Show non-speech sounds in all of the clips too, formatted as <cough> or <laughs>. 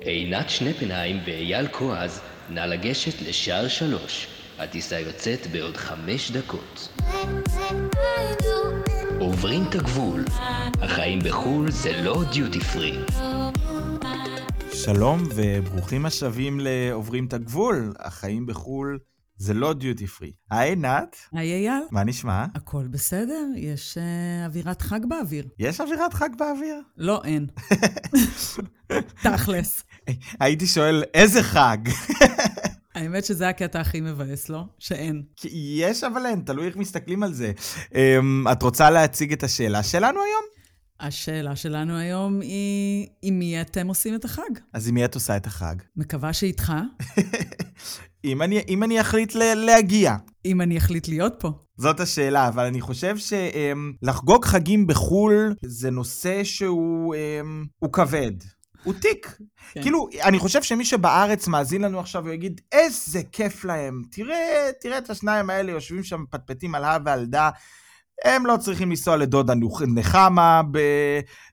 עינת שנפנהיים ואייל כועז, נא לגשת לשער שלוש. הטיסה יוצאת בעוד חמש דקות. עוברים את הגבול. החיים בחו"ל זה לא דיוטי פרי. שלום וברוכים השבים לעוברים את הגבול. החיים בחו"ל זה לא דיוטי פרי. היי עינת, היי אייל, מה נשמע? הכל בסדר? יש אה, אווירת חג באוויר. יש אווירת חג באוויר? לא, אין. <laughs> תכלס. הייתי שואל, איזה חג? האמת שזה הקטע הכי מבאס, לא? שאין. יש אבל אין, תלוי איך מסתכלים על זה. אמ, את רוצה להציג את השאלה שלנו היום? השאלה שלנו היום היא, עם מי אתם עושים את החג? אז עם מי את עושה את החג? מקווה שאיתך, <laughs> אם אני, אם אני אחליט ל- להגיע. אם אני אחליט להיות פה. זאת השאלה, אבל אני חושב שלחגוג חגים בחו"ל זה נושא שהוא אמ, הוא כבד. הוא תיק. כן. כאילו, אני חושב שמי שבארץ מאזין לנו עכשיו ויגיד, איזה כיף להם. תראה, תראה את השניים האלה יושבים שם מפטפטים על הא ועל דא. הם לא צריכים לנסוע לדודה נחמה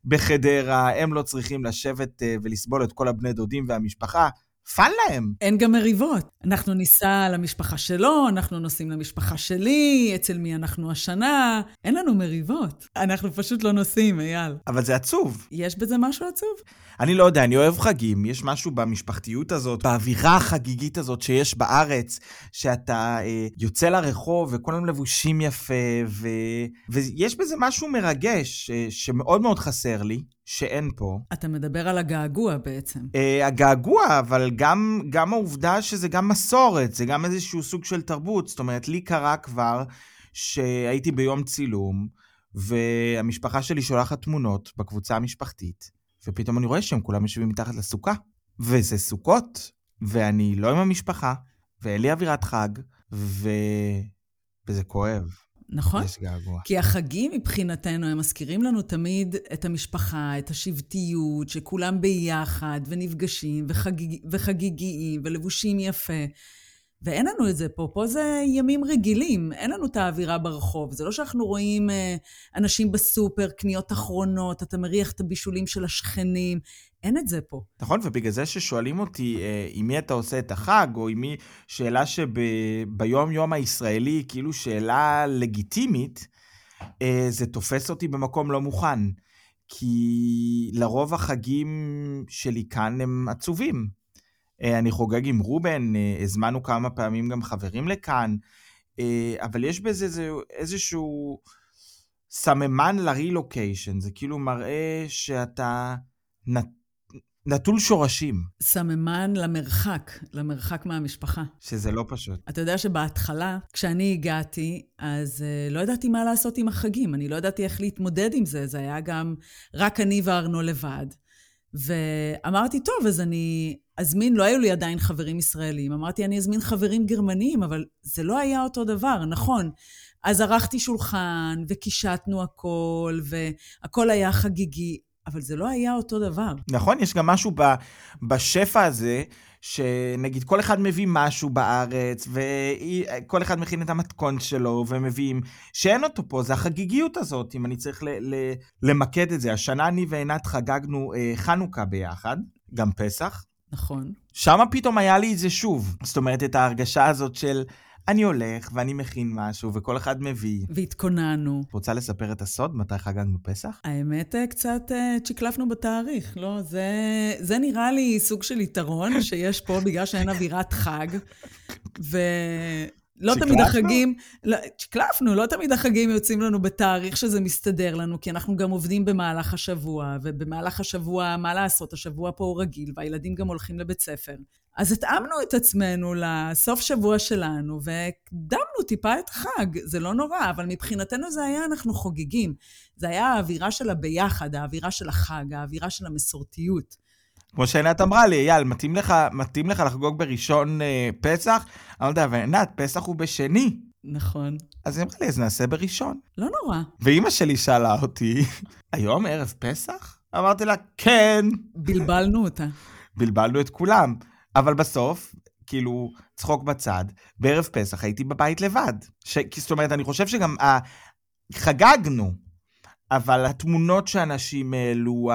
בחדרה, הם לא צריכים לשבת אה, ולסבול את כל הבני דודים והמשפחה. fun להם. אין גם מריבות. אנחנו ניסע למשפחה שלו, אנחנו נוסעים למשפחה שלי, אצל מי אנחנו השנה. אין לנו מריבות. אנחנו פשוט לא נוסעים, אייל. אבל זה עצוב. יש בזה משהו עצוב? אני לא יודע, אני אוהב חגים, יש משהו במשפחתיות הזאת, באווירה החגיגית הזאת שיש בארץ, שאתה אה, יוצא לרחוב וכולם לבושים יפה, ו... ויש בזה משהו מרגש אה, שמאוד מאוד חסר לי, שאין פה. אתה מדבר על הגעגוע בעצם. אה, הגעגוע, אבל גם, גם העובדה שזה גם מסורת, זה גם איזשהו סוג של תרבות. זאת אומרת, לי קרה כבר שהייתי ביום צילום, והמשפחה שלי שולחת תמונות בקבוצה המשפחתית, ופתאום אני רואה שהם כולם יושבים מתחת לסוכה. וזה סוכות, ואני לא עם המשפחה, ואין לי אווירת חג, ו... וזה כואב. נכון? יש געגוע. כי החגים מבחינתנו, הם מזכירים לנו תמיד את המשפחה, את השבטיות, שכולם ביחד ונפגשים וחגיג, וחגיגיים ולבושים יפה. ואין לנו את זה פה, פה זה ימים רגילים, אין לנו את האווירה ברחוב. זה לא שאנחנו רואים אה, אנשים בסופר, קניות אחרונות, אתה מריח את הבישולים של השכנים, אין את זה פה. נכון, ובגלל זה ששואלים אותי אה, עם מי אתה עושה את החג, או עם מי, שאלה שביום-יום הישראלי, כאילו שאלה לגיטימית, אה, זה תופס אותי במקום לא מוכן. כי לרוב החגים שלי כאן הם עצובים. אה, אני חוגג עם רובן, אה, הזמנו כמה פעמים גם חברים לכאן, אה, אבל יש בזה איזשהו סממן לרילוקיישן, זה כאילו מראה שאתה נת, נטול שורשים, סממן למרחק, למרחק מהמשפחה. שזה לא פשוט. אתה יודע שבהתחלה, כשאני הגעתי, אז uh, לא ידעתי מה לעשות עם החגים. אני לא ידעתי איך להתמודד עם זה. זה היה גם רק אני וארנו לבד. ואמרתי, טוב, אז אני אזמין, לא היו לי עדיין חברים ישראלים. אמרתי, אני אזמין חברים גרמנים, אבל זה לא היה אותו דבר, נכון. אז ערכתי שולחן, וקישטנו הכל, והכל היה חגיגי, אבל זה לא היה אותו דבר. נכון, יש גם משהו ב, בשפע הזה, שנגיד כל אחד מביא משהו בארץ, וכל אחד מכין את המתכון שלו, ומביאים, שאין אותו פה, זה החגיגיות הזאת, אם אני צריך ל, ל, למקד את זה. השנה אני ועינת חגגנו אה, חנוכה ביחד, גם פסח. נכון. שם פתאום היה לי את זה שוב. זאת אומרת, את ההרגשה הזאת של אני הולך ואני מכין משהו, וכל אחד מביא. והתכוננו. רוצה לספר את הסוד? מתי חגגנו פסח? האמת, אה, קצת אה, צ'יקלפנו בתאריך, לא? זה, זה נראה לי סוג של יתרון שיש פה בגלל שאין אווירת חג. ולא תמיד צ'יקלפנו? החגים... לא, צ'יקלפנו, לא תמיד החגים יוצאים לנו בתאריך שזה מסתדר לנו, כי אנחנו גם עובדים במהלך השבוע, ובמהלך השבוע, מה לעשות, השבוע פה הוא רגיל, והילדים גם הולכים לבית ספר. אז התאמנו את עצמנו לסוף שבוע שלנו, והקדמנו טיפה את החג. זה לא נורא, אבל מבחינתנו זה היה, אנחנו חוגגים. זה היה האווירה של הביחד, האווירה של החג, האווירה של המסורתיות. כמו שעינת אמרה לי, אייל, מתאים לך, מתאים לך לחגוג בראשון אה, פסח? אני לא יודע, אבל עינת, פסח הוא בשני. נכון. אז היא אמרה לי, אז נעשה בראשון. לא נורא. ואימא שלי שאלה אותי, <laughs> היום ערב פסח? אמרתי לה, כן. בלבלנו אותה. בלבלנו את כולם. אבל בסוף, כאילו, צחוק בצד, בערב פסח הייתי בבית לבד. ש... זאת אומרת, אני חושב שגם ה... חגגנו, אבל התמונות שאנשים העלו,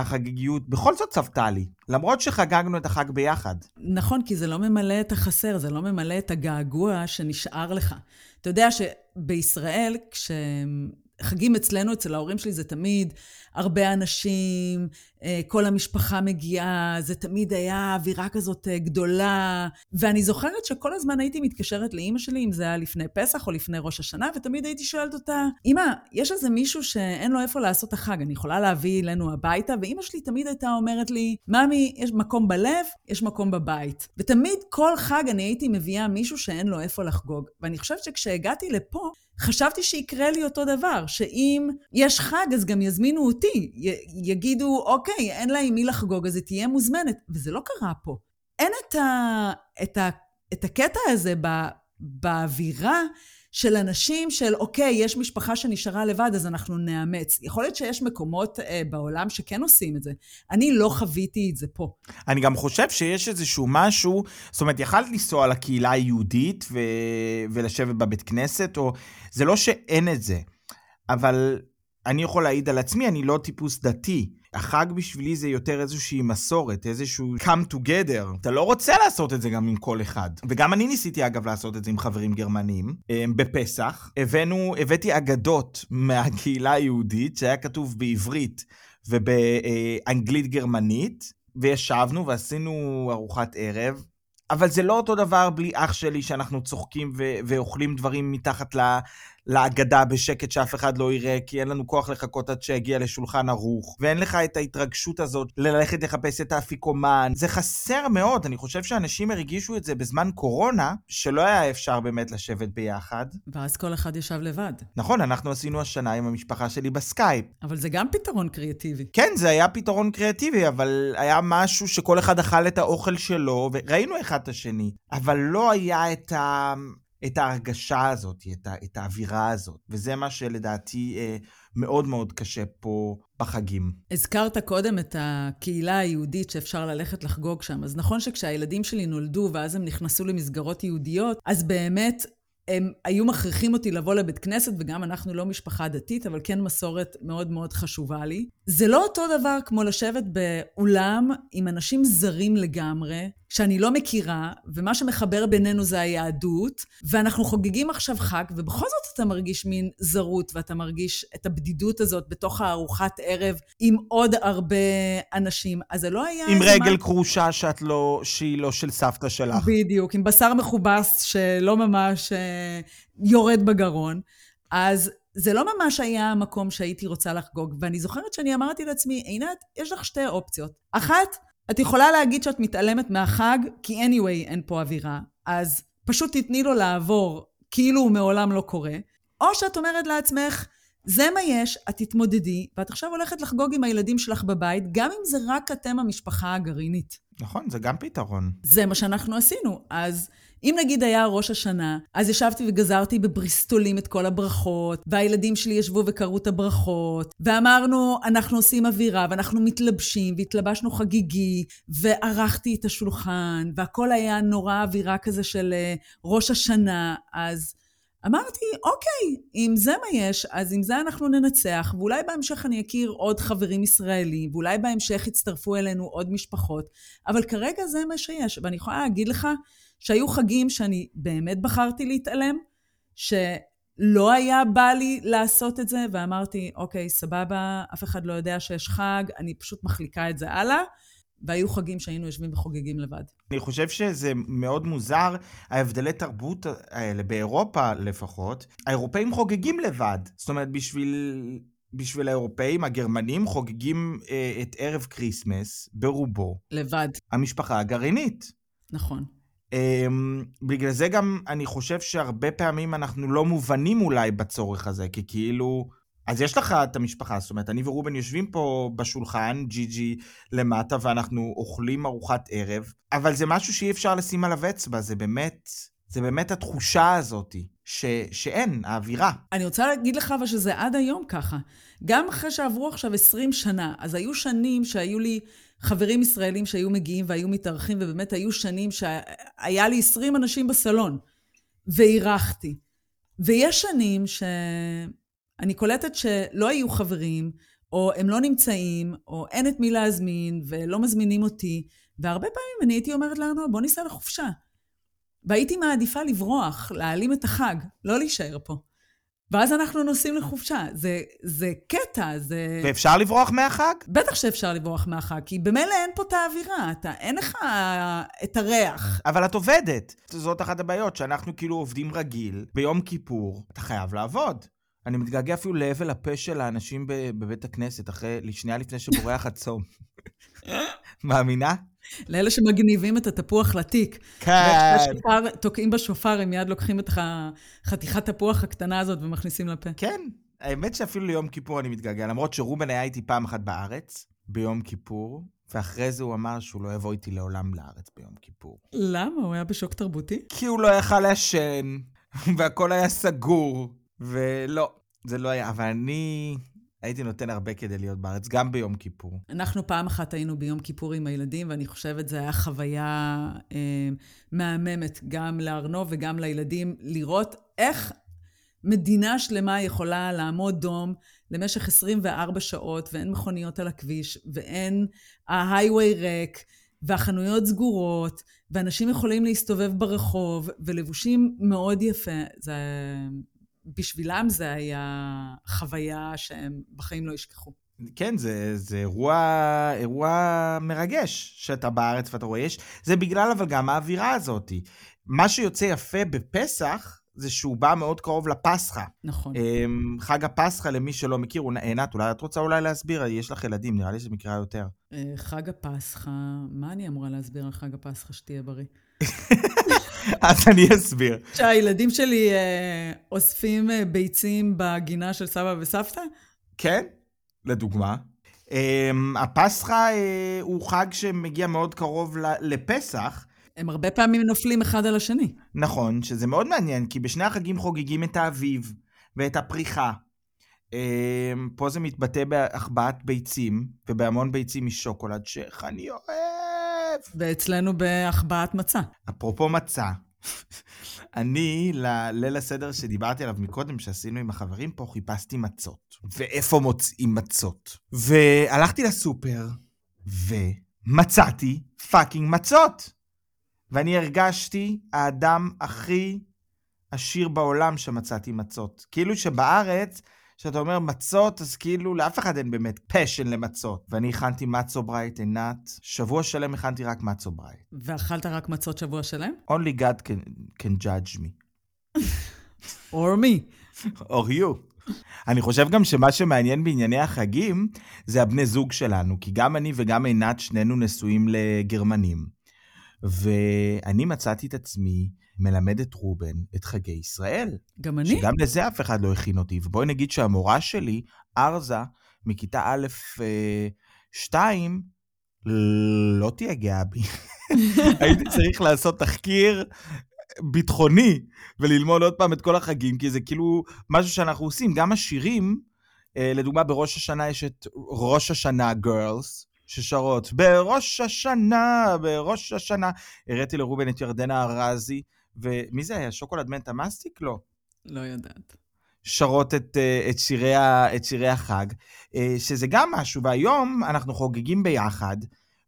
החגיגיות בכל זאת צבתה לי, למרות שחגגנו את החג ביחד. נכון, כי זה לא ממלא את החסר, זה לא ממלא את הגעגוע שנשאר לך. אתה יודע שבישראל, כשחגים אצלנו, אצל ההורים שלי, זה תמיד הרבה אנשים, כל המשפחה מגיעה, זה תמיד היה אווירה כזאת אה, גדולה. ואני זוכרת שכל הזמן הייתי מתקשרת לאימא שלי, אם זה היה לפני פסח או לפני ראש השנה, ותמיד הייתי שואלת אותה, אמא, יש איזה מישהו שאין לו איפה לעשות החג, אני יכולה להביא אלינו הביתה? ואימא שלי תמיד הייתה אומרת לי, ממי, יש מקום בלב, יש מקום בבית. ותמיד כל חג אני הייתי מביאה מישהו שאין לו איפה לחגוג. ואני חושבת שכשהגעתי לפה, חשבתי שיקרה לי אותו דבר, שאם יש חג, אז גם יזמינו אותי. י- יגידו, אוקיי, אין לה עם מי לחגוג, אז היא תהיה מוזמנת. וזה לא קרה פה. אין את, ה, את, ה, את הקטע הזה ב, באווירה של אנשים של, אוקיי, יש משפחה שנשארה לבד, אז אנחנו נאמץ. יכול להיות שיש מקומות אה, בעולם שכן עושים את זה. אני לא חוויתי את זה פה. אני גם חושב שיש איזשהו משהו, זאת אומרת, יכלת לנסוע לקהילה היהודית ו... ולשבת בבית כנסת, או... זה לא שאין את זה, אבל אני יכול להעיד על עצמי, אני לא טיפוס דתי. החג בשבילי זה יותר איזושהי מסורת, איזשהו come together. אתה לא רוצה לעשות את זה גם עם כל אחד. וגם אני ניסיתי אגב לעשות את זה עם חברים גרמנים, אה, בפסח. הבאנו, הבאתי אגדות <laughs> מהקהילה היהודית, שהיה כתוב בעברית ובאנגלית גרמנית, וישבנו ועשינו ארוחת ערב. אבל זה לא אותו דבר בלי אח שלי שאנחנו צוחקים ו- ואוכלים דברים מתחת ל- להגדה בשקט שאף אחד לא יראה, כי אין לנו כוח לחכות עד שיגיע לשולחן ערוך, ואין לך את ההתרגשות הזאת ללכת לחפש את האפיקומן. זה חסר מאוד, אני חושב שאנשים הרגישו את זה בזמן קורונה, שלא היה אפשר באמת לשבת ביחד. ואז כל אחד ישב לבד. נכון, אנחנו עשינו השנה עם המשפחה שלי בסקייפ. אבל זה גם פתרון קריאטיבי. כן, זה היה פתרון קריאטיבי, אבל היה משהו שכל אחד אכל את האוכל שלו, וראינו אחד את השני. אבל לא היה את ה... את ההרגשה הזאת, את, ה, את האווירה הזאת, וזה מה שלדעתי אה, מאוד מאוד קשה פה בחגים. הזכרת קודם את הקהילה היהודית שאפשר ללכת לחגוג שם, אז נכון שכשהילדים שלי נולדו ואז הם נכנסו למסגרות יהודיות, אז באמת הם היו מכריחים אותי לבוא לבית כנסת, וגם אנחנו לא משפחה דתית, אבל כן מסורת מאוד מאוד חשובה לי. זה לא אותו דבר כמו לשבת באולם עם אנשים זרים לגמרי, שאני לא מכירה, ומה שמחבר בינינו זה היהדות, ואנחנו חוגגים עכשיו חג, ובכל זאת אתה מרגיש מין זרות, ואתה מרגיש את הבדידות הזאת בתוך הארוחת ערב עם עוד הרבה אנשים. אז זה לא היה... עם רגל מה... כרושה שאת לא, שהיא לא של סבתא שלך. בדיוק, עם בשר מכובס שלא ממש אה, יורד בגרון. אז זה לא ממש היה המקום שהייתי רוצה לחגוג. ואני זוכרת שאני אמרתי לעצמי, עינת, יש לך שתי אופציות. אחת, את יכולה להגיד שאת מתעלמת מהחג, כי anyway אין פה אווירה, אז פשוט תתני לו לעבור כאילו הוא מעולם לא קורה, או שאת אומרת לעצמך, זה מה יש, את תתמודדי, ואת עכשיו הולכת לחגוג עם הילדים שלך בבית, גם אם זה רק אתם המשפחה הגרעינית. נכון, זה גם פתרון. זה מה שאנחנו עשינו. אז אם נגיד היה ראש השנה, אז ישבתי וגזרתי בבריסטולים את כל הברכות, והילדים שלי ישבו וקראו את הברכות, ואמרנו, אנחנו עושים אווירה, ואנחנו מתלבשים, והתלבשנו חגיגי, וערכתי את השולחן, והכל היה נורא אווירה כזה של אה, ראש השנה, אז... אמרתי, אוקיי, אם זה מה יש, אז עם זה אנחנו ננצח, ואולי בהמשך אני אכיר עוד חברים ישראלים, ואולי בהמשך יצטרפו אלינו עוד משפחות, אבל כרגע זה מה שיש. ואני יכולה להגיד לך שהיו חגים שאני באמת בחרתי להתעלם, שלא היה בא לי לעשות את זה, ואמרתי, אוקיי, סבבה, אף אחד לא יודע שיש חג, אני פשוט מחליקה את זה הלאה. והיו חגים שהיינו יושבים וחוגגים לבד. אני חושב שזה מאוד מוזר, ההבדלי תרבות האלה, באירופה לפחות, האירופאים חוגגים לבד. זאת אומרת, בשביל... בשביל האירופאים, הגרמנים חוגגים אה, את ערב כריסמס ברובו. לבד. המשפחה הגרעינית. נכון. אה, בגלל זה גם אני חושב שהרבה פעמים אנחנו לא מובנים אולי בצורך הזה, כי כאילו... אז יש לך את המשפחה, זאת אומרת, אני ורובן יושבים פה בשולחן, ג'י ג'י למטה, ואנחנו אוכלים ארוחת ערב, אבל זה משהו שאי אפשר לשים עליו אצבע, זה באמת, זה באמת התחושה הזאת, ש, שאין, האווירה. אני רוצה להגיד לך אבל שזה עד היום ככה. גם אחרי שעברו עכשיו 20 שנה, אז היו שנים שהיו לי חברים ישראלים שהיו מגיעים והיו מתארחים, ובאמת היו שנים שהיה לי 20 אנשים בסלון, ואירחתי. ויש שנים ש... אני קולטת שלא היו חברים, או הם לא נמצאים, או אין את מי להזמין, ולא מזמינים אותי. והרבה פעמים אני הייתי אומרת לארנוע, בוא ניסע לחופשה. והייתי מעדיפה לברוח, להעלים את החג, לא להישאר פה. ואז אנחנו נוסעים לחופשה. זה, זה קטע, זה... ואפשר לברוח מהחג? בטח שאפשר לברוח מהחג, כי במילא אין פה את האווירה, אתה, אין לך את הריח. אבל את עובדת. זאת אחת הבעיות, שאנחנו כאילו עובדים רגיל, ביום כיפור, אתה חייב לעבוד. אני מתגעגע אפילו להבל הפה של האנשים בבית הכנסת, אחרי, שנייה לפני שבורח הצום. <laughs> מאמינה? לאלה שמגניבים את התפוח לתיק. כן. תוקעים בשופר, הם מיד לוקחים את חתיכת תפוח הקטנה הזאת ומכניסים לפה. כן, האמת שאפילו ליום כיפור אני מתגעגע, למרות שרובן היה איתי פעם אחת בארץ, ביום כיפור, ואחרי זה הוא אמר שהוא לא יבוא איתי לעולם לארץ ביום כיפור. למה? הוא היה בשוק תרבותי? כי הוא לא יכל לעשן, והכל היה סגור, ולא, זה לא היה. אבל אני... הייתי נותן הרבה כדי להיות בארץ, גם ביום כיפור. אנחנו פעם אחת היינו ביום כיפור עם הילדים, ואני חושבת זו הייתה חוויה אה, מהממת, גם לארנו וגם לילדים, לראות איך מדינה שלמה יכולה לעמוד דום למשך 24 שעות, ואין מכוניות על הכביש, ואין ההייווי ריק, והחנויות סגורות, ואנשים יכולים להסתובב ברחוב, ולבושים מאוד יפה. זה בשבילם זה היה חוויה שהם בחיים לא ישכחו. כן, זה, זה אירוע, אירוע מרגש שאתה בארץ ואתה רואה. יש, זה בגלל אבל גם האווירה הזאת. מה שיוצא יפה בפסח, זה שהוא בא מאוד קרוב לפסחא. נכון. אמ, חג הפסחא, למי שלא מכיר, עינת, אולי את רוצה אולי להסביר? יש לך ילדים, נראה לי שזה מקרה יותר. אה, חג הפסחא, מה אני אמורה להסביר על חג הפסחא שתהיה בריא? אז אני אסביר. שהילדים שלי אה, אוספים אה, ביצים בגינה של סבא וסבתא? כן, לדוגמה. אה, הפסחא אה, הוא חג שמגיע מאוד קרוב לפסח. הם הרבה פעמים נופלים אחד על השני. נכון, שזה מאוד מעניין, כי בשני החגים חוגגים את האביב ואת הפריחה. אה, פה זה מתבטא בהחבאת ביצים, ובהמון ביצים משוקולד, שאיך אני אוהב. ואצלנו בהחבאת מצה. אפרופו מצה, אני, לליל הסדר שדיברתי עליו מקודם, שעשינו עם החברים פה, חיפשתי מצות. ואיפה מוצאים מצות? והלכתי לסופר, ומצאתי fucking מצות. ואני הרגשתי האדם הכי עשיר בעולם שמצאתי מצות. כאילו שבארץ כשאתה אומר מצות, אז כאילו לאף אחד אין באמת passion למצות. ואני הכנתי מצו ברייט, עינת, שבוע שלם הכנתי רק מצו ברייט. ואכלת רק מצות שבוע שלם? Only God can, can judge me. or me. or you. אני חושב גם שמה שמעניין בענייני החגים, זה הבני זוג שלנו, כי גם אני וגם עינת, שנינו נשואים לגרמנים. ואני מצאתי את עצמי מלמד את רובן את חגי ישראל. גם אני. שגם לזה אף אחד לא הכין אותי. ובואי נגיד שהמורה שלי, ארזה, מכיתה א', אה, שתיים, לא תהיה גאה בי. <laughs> הייתי צריך לעשות תחקיר ביטחוני וללמוד עוד פעם את כל החגים, כי זה כאילו משהו שאנחנו עושים. גם השירים, אה, לדוגמה, בראש השנה יש את ראש השנה גרלס, ששרות בראש השנה, בראש השנה. הראיתי לרובן את ירדנה ארזי, ומי זה היה? שוקולד מנטה מסטיק? לא. לא יודעת. שרות את, אה, את, שירי, את שירי החג, אה, שזה גם משהו, והיום אנחנו חוגגים ביחד,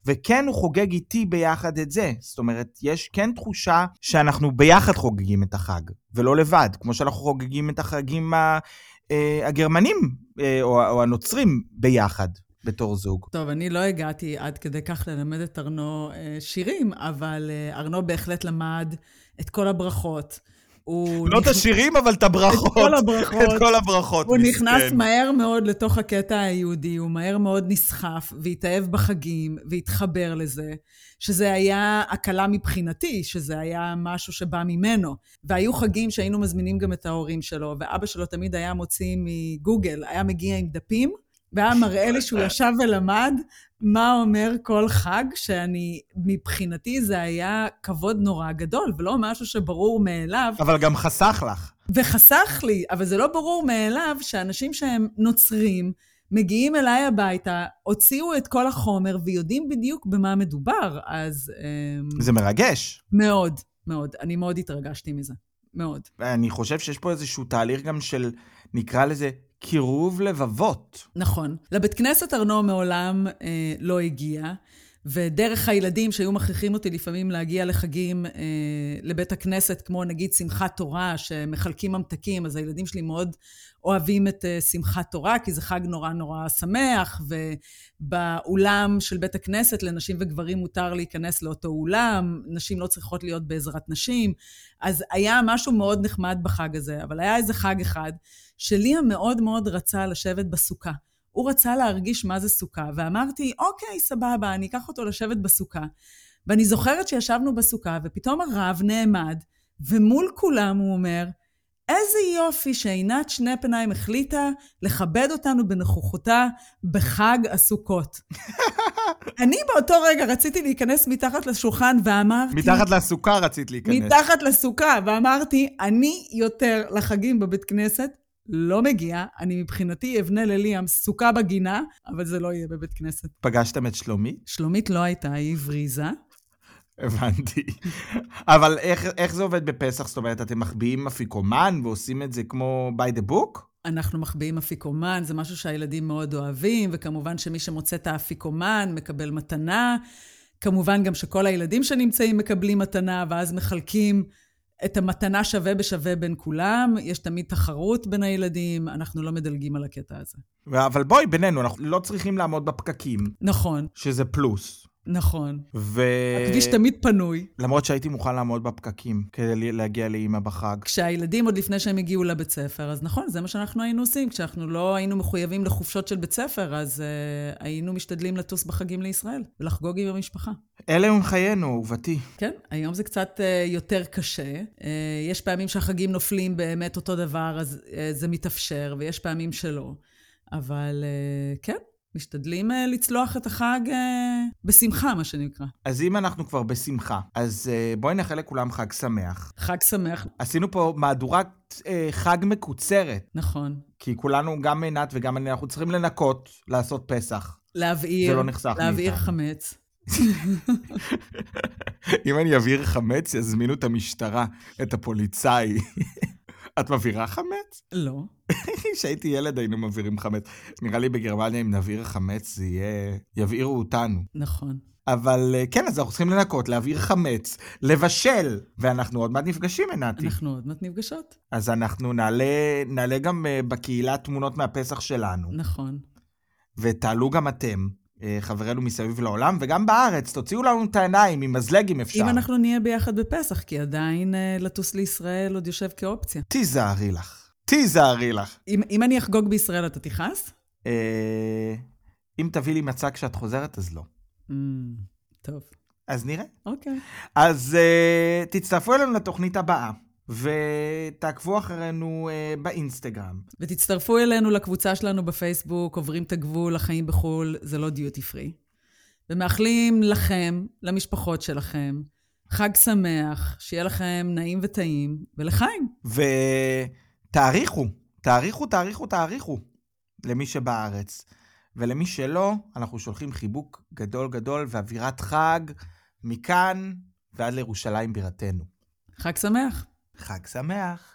וכן הוא חוגג איתי ביחד את זה. זאת אומרת, יש כן תחושה שאנחנו ביחד חוגגים את החג, ולא לבד, כמו שאנחנו חוגגים את החגים אה, הגרמנים, או הנוצרים ביחד. בתור זוג. טוב, אני לא הגעתי עד כדי כך ללמד את ארנו שירים, אבל ארנו בהחלט למד את כל הברכות. לא את השירים, אבל את הברכות. את כל הברכות. את כל הברכות, הוא נכנס מהר מאוד לתוך הקטע היהודי, הוא מהר מאוד נסחף, והתאהב בחגים, והתחבר לזה, שזה היה הקלה מבחינתי, שזה היה משהו שבא ממנו. והיו חגים שהיינו מזמינים גם את ההורים שלו, ואבא שלו תמיד היה מוציא מגוגל, היה מגיע עם דפים, והיה מראה לי שהוא ישב ולמד מה אומר כל חג, שאני, מבחינתי זה היה כבוד נורא גדול, ולא משהו שברור מאליו. אבל גם חסך לך. וחסך לי, אבל זה לא ברור מאליו שאנשים שהם נוצרים, מגיעים אליי הביתה, הוציאו את כל החומר ויודעים בדיוק במה מדובר, אז... אמ, זה מרגש. מאוד, מאוד. אני מאוד התרגשתי מזה. מאוד. אני חושב שיש פה איזשהו תהליך גם של, נקרא לזה, קירוב לבבות. נכון. לבית כנסת ארנו מעולם אה, לא הגיע, ודרך הילדים שהיו מכריחים אותי לפעמים להגיע לחגים אה, לבית הכנסת, כמו נגיד שמחת תורה, שמחלקים ממתקים, אז הילדים שלי מאוד אוהבים את אה, שמחת תורה, כי זה חג נורא נורא שמח, ובאולם של בית הכנסת לנשים וגברים מותר להיכנס לאותו אולם, נשים לא צריכות להיות בעזרת נשים, אז היה משהו מאוד נחמד בחג הזה, אבל היה איזה חג אחד, שליאם מאוד מאוד רצה לשבת בסוכה. הוא רצה להרגיש מה זה סוכה, ואמרתי, אוקיי, סבבה, אני אקח אותו לשבת בסוכה. ואני זוכרת שישבנו בסוכה, ופתאום הרב נעמד, ומול כולם הוא אומר, איזה יופי שעינת שנפנהיים החליטה לכבד אותנו בנוכחותה בחג הסוכות. <laughs> אני באותו רגע רציתי להיכנס מתחת לשולחן ואמרתי... מתחת לסוכה רצית להיכנס. מתחת לסוכה, ואמרתי, אני יותר לחגים בבית כנסת לא מגיע, אני מבחינתי אבנה לליאם סוכה בגינה, אבל זה לא יהיה בבית כנסת. פגשתם את שלומית? שלומית לא הייתה, היא הבריזה. הבנתי. אבל איך, איך זה עובד בפסח? זאת אומרת, אתם מחביאים אפיקומן ועושים את זה כמו by the book? אנחנו מחביאים אפיקומן, זה משהו שהילדים מאוד אוהבים, וכמובן שמי שמוצא את האפיקומן מקבל מתנה. כמובן גם שכל הילדים שנמצאים מקבלים מתנה, ואז מחלקים את המתנה שווה בשווה בין כולם, יש תמיד תחרות בין הילדים, אנחנו לא מדלגים על הקטע הזה. אבל בואי, בינינו, אנחנו לא צריכים לעמוד בפקקים. נכון. שזה פלוס. נכון. ו... הכביש תמיד פנוי. למרות שהייתי מוכן לעמוד בפקקים כדי להגיע לאימא בחג. כשהילדים, עוד לפני שהם הגיעו לבית ספר, אז נכון, זה מה שאנחנו היינו עושים. כשאנחנו לא היינו מחויבים לחופשות של בית ספר, אז uh, היינו משתדלים לטוס בחגים לישראל ולחגוג עם המשפחה. אלה הם חיינו, אהובתי. כן, היום זה קצת uh, יותר קשה. Uh, יש פעמים שהחגים נופלים באמת אותו דבר, אז uh, זה מתאפשר, ויש פעמים שלא. אבל uh, כן, משתדלים uh, לצלוח את החג uh, בשמחה, מה שנקרא. אז אם אנחנו כבר בשמחה, אז uh, בואי נאחל לכולם חג שמח. חג שמח. עשינו פה מהדורת uh, חג מקוצרת. נכון. כי כולנו, גם עינת וגם אני, אנחנו צריכים לנקות, לעשות פסח. להבעיר. זה לא נחסך מאיתנו. להבעיר חמץ. <laughs> אם אני אבעיר חמץ, יזמינו את המשטרה, את הפוליצאי. <laughs> את מבעירה חמץ? לא. <laughs> כשהייתי ילד היינו מבעירים חמץ. נראה לי בגרמניה אם נבעיר חמץ זה יהיה... יבעירו אותנו. נכון. אבל כן, אז אנחנו צריכים לנקות, להבעיר חמץ, לבשל, ואנחנו עוד מעט נפגשים, עינתי. אנחנו עוד מעט נפגשות. אז אנחנו נעלה, נעלה גם בקהילה תמונות מהפסח שלנו. נכון. ותעלו גם אתם. חברינו מסביב לעולם, וגם בארץ, תוציאו לנו את העיניים עם מזלג אם אפשר. אם אנחנו נהיה ביחד בפסח, כי עדיין uh, לטוס לישראל עוד יושב כאופציה. תיזהרי לך. תיזהרי לך. אם, אם אני אחגוג בישראל, אתה תכעס? אה, אם תביא לי מצע כשאת חוזרת, אז לא. Mm, טוב. אז נראה. אוקיי. אז uh, תצטרפו אלינו לתוכנית הבאה. ותעקבו אחרינו uh, באינסטגרם. ותצטרפו אלינו לקבוצה שלנו בפייסבוק, עוברים את הגבול, החיים בחו"ל, זה לא דיוטי פרי. ומאחלים לכם, למשפחות שלכם, חג שמח, שיהיה לכם נעים וטעים, ולחיים. ותעריכו, תעריכו, תעריכו, תעריכו למי שבארץ. ולמי שלא, אנחנו שולחים חיבוק גדול גדול ואווירת חג מכאן ועד לירושלים בירתנו. חג שמח. חג שמח.